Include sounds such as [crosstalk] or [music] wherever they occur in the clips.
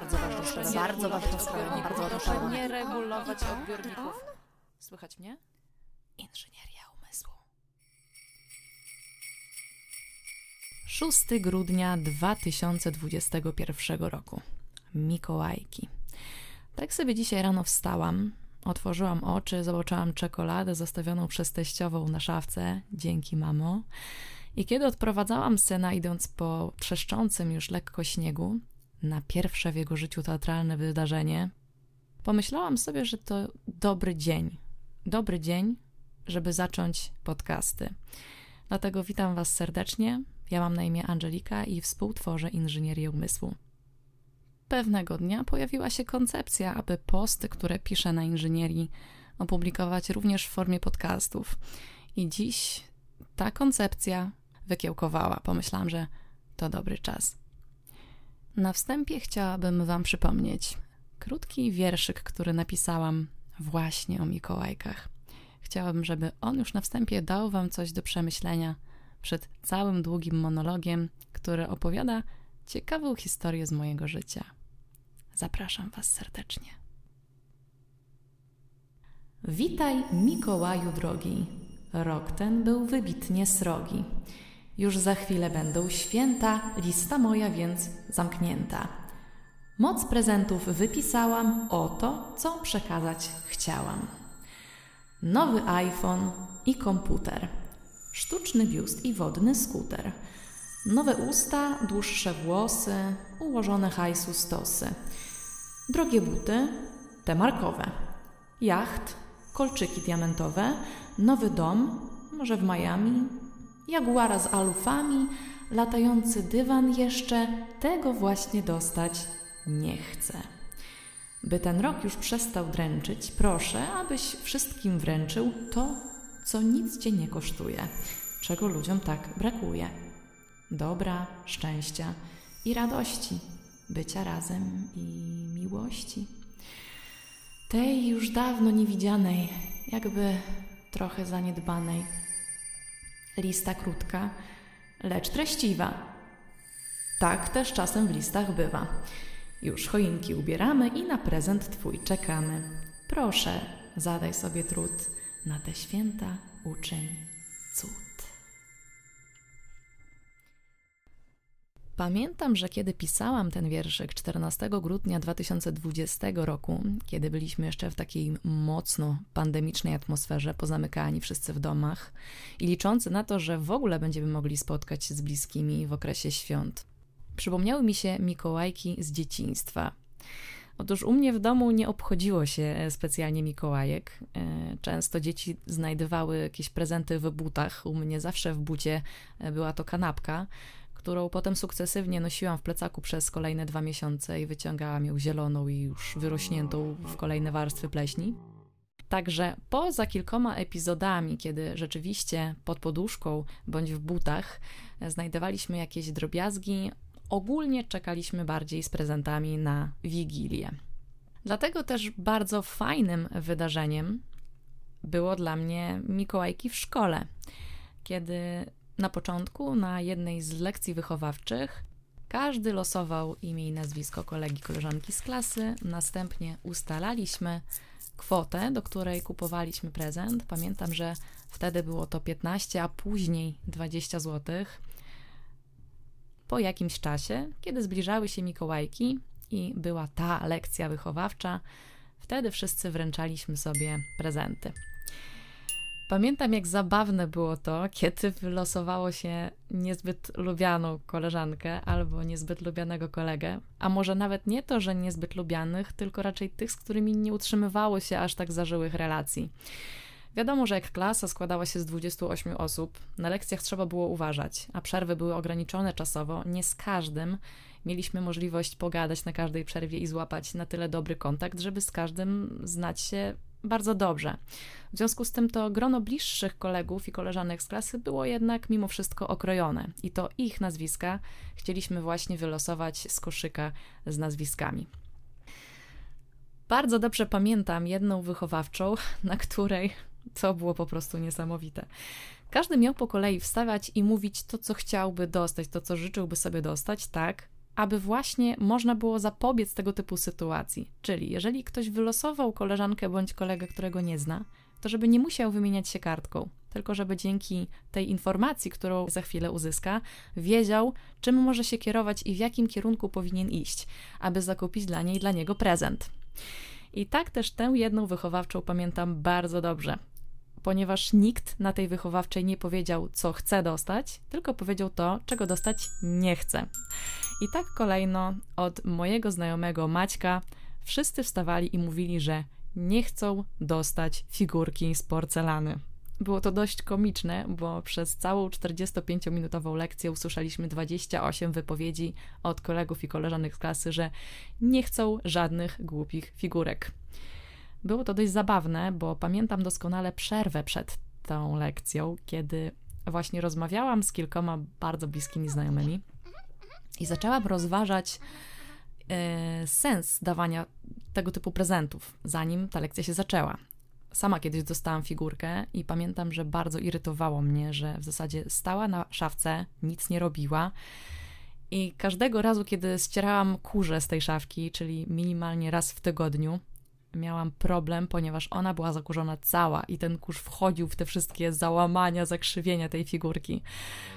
bardzo ważna sprawa, bardzo ważna sprawa, bardzo ważna sprawa. Nie regulować odbiorników. Słychać mnie? Inżynieria umysłu. 6 grudnia 2021 roku. Mikołajki. Tak sobie dzisiaj rano wstałam, otworzyłam oczy, zobaczyłam czekoladę zostawioną przez teściową na szafce. Dzięki, mamo. I kiedy odprowadzałam syna, idąc po przeszczącym już lekko śniegu, na pierwsze w jego życiu teatralne wydarzenie, pomyślałam sobie, że to dobry dzień. Dobry dzień, żeby zacząć podcasty. Dlatego witam Was serdecznie. Ja mam na imię Angelika i współtworzę inżynierię umysłu. Pewnego dnia pojawiła się koncepcja, aby posty, które piszę na inżynierii, opublikować również w formie podcastów. I dziś ta koncepcja wykiełkowała. Pomyślałam, że to dobry czas. Na wstępie chciałabym Wam przypomnieć krótki wierszyk, który napisałam właśnie o Mikołajkach. Chciałabym, żeby on już na wstępie dał Wam coś do przemyślenia przed całym długim monologiem, który opowiada ciekawą historię z mojego życia. Zapraszam Was serdecznie. Witaj, Mikołaju drogi. Rok ten był wybitnie srogi. Już za chwilę będą święta, lista moja więc zamknięta. Moc prezentów wypisałam o to, co przekazać chciałam. Nowy iPhone i komputer, sztuczny biust i wodny skuter, nowe usta, dłuższe włosy, ułożone hajsu stosy, drogie buty, te markowe, jacht, kolczyki diamentowe, nowy dom, może w Miami, jaguara z alufami, latający dywan jeszcze, tego właśnie dostać nie chcę. By ten rok już przestał dręczyć, proszę, abyś wszystkim wręczył to, co nic cię nie kosztuje, czego ludziom tak brakuje. Dobra, szczęścia i radości, bycia razem i miłości. Tej już dawno niewidzianej, jakby trochę zaniedbanej. Lista krótka, lecz treściwa. Tak też czasem w listach bywa. Już choinki ubieramy i na prezent Twój czekamy. Proszę, zadaj sobie trud, na te święta uczyń Pamiętam, że kiedy pisałam ten wierszyk 14 grudnia 2020 roku, kiedy byliśmy jeszcze w takiej mocno pandemicznej atmosferze, pozamykani wszyscy w domach i liczący na to, że w ogóle będziemy mogli spotkać się z bliskimi w okresie świąt, przypomniały mi się Mikołajki z dzieciństwa. Otóż u mnie w domu nie obchodziło się specjalnie Mikołajek. E, często dzieci znajdowały jakieś prezenty w butach. U mnie zawsze w bucie e, była to kanapka, którą potem sukcesywnie nosiłam w plecaku przez kolejne dwa miesiące i wyciągałam ją zieloną i już wyrośniętą w kolejne warstwy pleśni. Także poza kilkoma epizodami, kiedy rzeczywiście pod poduszką bądź w butach e, znajdowaliśmy jakieś drobiazgi, ogólnie czekaliśmy bardziej z prezentami na Wigilię. Dlatego też bardzo fajnym wydarzeniem było dla mnie Mikołajki w szkole, kiedy na początku, na jednej z lekcji wychowawczych, każdy losował imię i nazwisko kolegi, koleżanki z klasy. Następnie ustalaliśmy kwotę, do której kupowaliśmy prezent. Pamiętam, że wtedy było to 15, a później 20 zł. Po jakimś czasie, kiedy zbliżały się Mikołajki i była ta lekcja wychowawcza, wtedy wszyscy wręczaliśmy sobie prezenty. Pamiętam, jak zabawne było to, kiedy wylosowało się niezbyt lubianą koleżankę albo niezbyt lubianego kolegę, a może nawet nie to, że niezbyt lubianych, tylko raczej tych, z którymi nie utrzymywało się aż tak zażyłych relacji. Wiadomo, że jak klasa składała się z 28 osób, na lekcjach trzeba było uważać, a przerwy były ograniczone czasowo, nie z każdym mieliśmy możliwość pogadać na każdej przerwie i złapać na tyle dobry kontakt, żeby z każdym znać się bardzo dobrze. W związku z tym to grono bliższych kolegów i koleżanek z klasy było jednak mimo wszystko okrojone i to ich nazwiska chcieliśmy właśnie wylosować z koszyka z nazwiskami. Bardzo dobrze pamiętam jedną wychowawczą, [laughs] na której to było po prostu niesamowite. Każdy miał po kolei wstawać i mówić to, co chciałby dostać, to, co życzyłby sobie dostać, tak, aby właśnie można było zapobiec tego typu sytuacji. Czyli jeżeli ktoś wylosował koleżankę bądź kolegę, którego nie zna, to żeby nie musiał wymieniać się kartką, tylko żeby dzięki tej informacji, którą za chwilę uzyska, wiedział, czym może się kierować i w jakim kierunku powinien iść, aby zakupić dla niej dla niego prezent. I tak też tę jedną wychowawczą pamiętam bardzo dobrze, ponieważ nikt na tej wychowawczej nie powiedział, co chce dostać, tylko powiedział to, czego dostać nie chce. I tak kolejno od mojego znajomego Maćka wszyscy wstawali i mówili, że nie chcą dostać figurki z porcelany. Było to dość komiczne, bo przez całą 45-minutową lekcję usłyszeliśmy 28 wypowiedzi od kolegów i koleżanek z klasy, że nie chcą żadnych głupich figurek. Było to dość zabawne, bo pamiętam doskonale przerwę przed tą lekcją, kiedy właśnie rozmawiałam z kilkoma bardzo bliskimi znajomymi i zaczęłam rozważać e, sens dawania tego typu prezentów, zanim ta lekcja się zaczęła. Sama kiedyś dostałam figurkę i pamiętam, że bardzo irytowało mnie, że w zasadzie stała na szafce, nic nie robiła. I każdego razu, kiedy ścierałam kurze z tej szafki, czyli minimalnie raz w tygodniu, miałam problem, ponieważ ona była zakurzona cała i ten kurz wchodził w te wszystkie załamania, zakrzywienia tej figurki.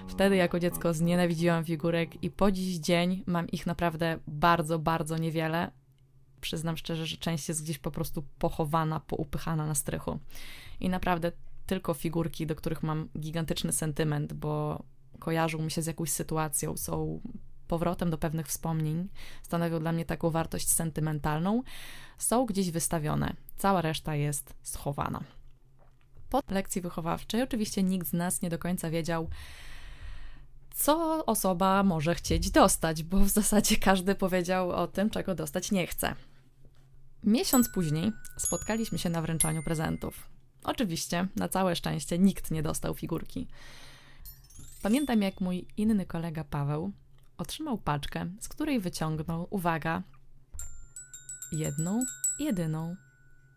Wtedy jako dziecko znienawidziłam figurek i po dziś dzień mam ich naprawdę bardzo, bardzo niewiele. Przyznam szczerze, że część jest gdzieś po prostu pochowana, poupychana na strychu. I naprawdę tylko figurki, do których mam gigantyczny sentyment, bo kojarzą mi się z jakąś sytuacją, są powrotem do pewnych wspomnień, stanowią dla mnie taką wartość sentymentalną, są gdzieś wystawione. Cała reszta jest schowana. Po lekcji wychowawczej oczywiście nikt z nas nie do końca wiedział, co osoba może chcieć dostać, bo w zasadzie każdy powiedział o tym, czego dostać nie chce. Miesiąc później spotkaliśmy się na wręczaniu prezentów. Oczywiście, na całe szczęście, nikt nie dostał figurki. Pamiętam, jak mój inny kolega Paweł otrzymał paczkę, z której wyciągnął, uwaga, jedną, jedyną,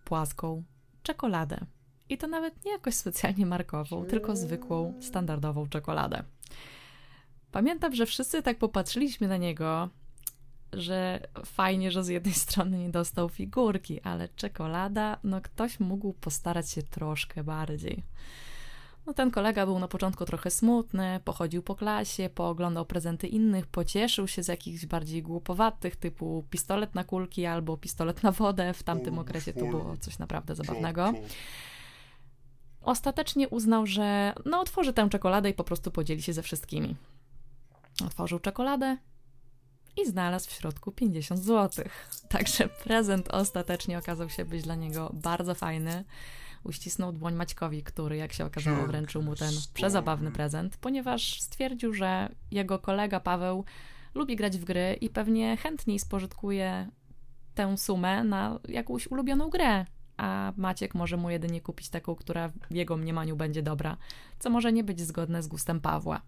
płaską czekoladę. I to nawet nie jakoś specjalnie markową, tylko zwykłą, standardową czekoladę. Pamiętam, że wszyscy tak popatrzyliśmy na niego, że fajnie, że z jednej strony nie dostał figurki, ale czekolada, no ktoś mógł postarać się troszkę bardziej. No ten kolega był na początku trochę smutny, pochodził po klasie, pooglądał prezenty innych, pocieszył się z jakichś bardziej głupowatych, typu pistolet na kulki albo pistolet na wodę. W tamtym okresie to było coś naprawdę zabawnego. Ostatecznie uznał, że no otworzy tę czekoladę i po prostu podzieli się ze wszystkimi. Otworzył czekoladę i znalazł w środku 50 zł. Także prezent ostatecznie okazał się być dla niego bardzo fajny uścisnął dłoń Maćkowi, który, jak się okazało, wręczył mu ten przezabawny prezent, ponieważ stwierdził, że jego kolega Paweł lubi grać w gry i pewnie chętniej spożytkuje tę sumę na jakąś ulubioną grę, a Maciek może mu jedynie kupić taką, która w jego mniemaniu będzie dobra, co może nie być zgodne z gustem Pawła.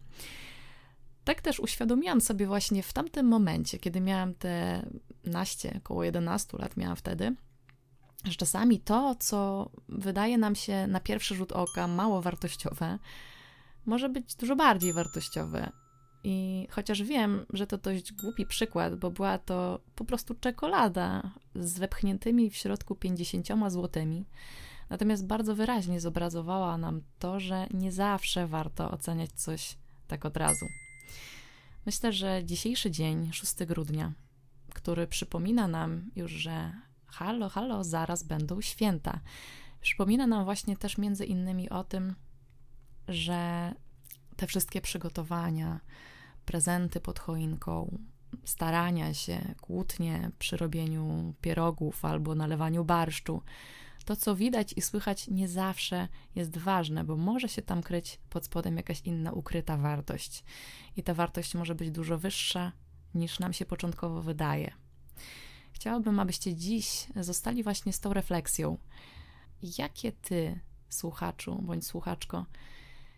Tak też uświadomiłam sobie właśnie w tamtym momencie, kiedy miałam te naście, około 11 lat miałam wtedy, że czasami to, co wydaje nam się na pierwszy rzut oka mało wartościowe, może być dużo bardziej wartościowe. I chociaż wiem, że to dość głupi przykład, bo była to po prostu czekolada z wepchniętymi w środku 50 złotymi, natomiast bardzo wyraźnie zobrazowała nam to, że nie zawsze warto oceniać coś tak od razu. Myślę, że dzisiejszy dzień, 6 grudnia, który przypomina nam już, że halo, halo, zaraz będą święta. Przypomina nam właśnie też między innymi o tym, że te wszystkie przygotowania, prezenty pod choinką, starania się, kłótnie przy robieniu pierogów albo nalewaniu barszczu, to co widać i słychać nie zawsze jest ważne, bo może się tam kryć pod spodem jakaś inna ukryta wartość. I ta wartość może być dużo wyższa niż nam się początkowo wydaje. Chciałabym, abyście dziś zostali właśnie z tą refleksją. Jakie ty, słuchaczu bądź słuchaczko,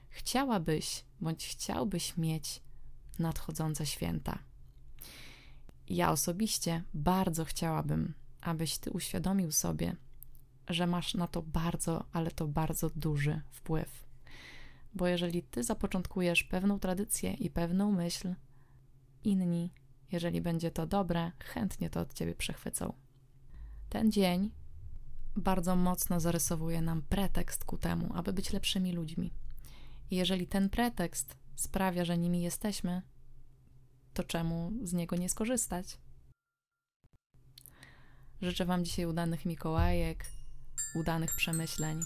chciałabyś bądź chciałbyś mieć nadchodzące święta? Ja osobiście bardzo chciałabym, abyś ty uświadomił sobie, że masz na to bardzo, ale to bardzo duży wpływ. Bo jeżeli ty zapoczątkujesz pewną tradycję i pewną myśl, inni Jeżeli będzie to dobre, chętnie to od ciebie przechwycą. Ten dzień bardzo mocno zarysowuje nam pretekst ku temu, aby być lepszymi ludźmi. I jeżeli ten pretekst sprawia, że nimi jesteśmy, to czemu z niego nie skorzystać? Życzę Wam dzisiaj udanych Mikołajek, udanych przemyśleń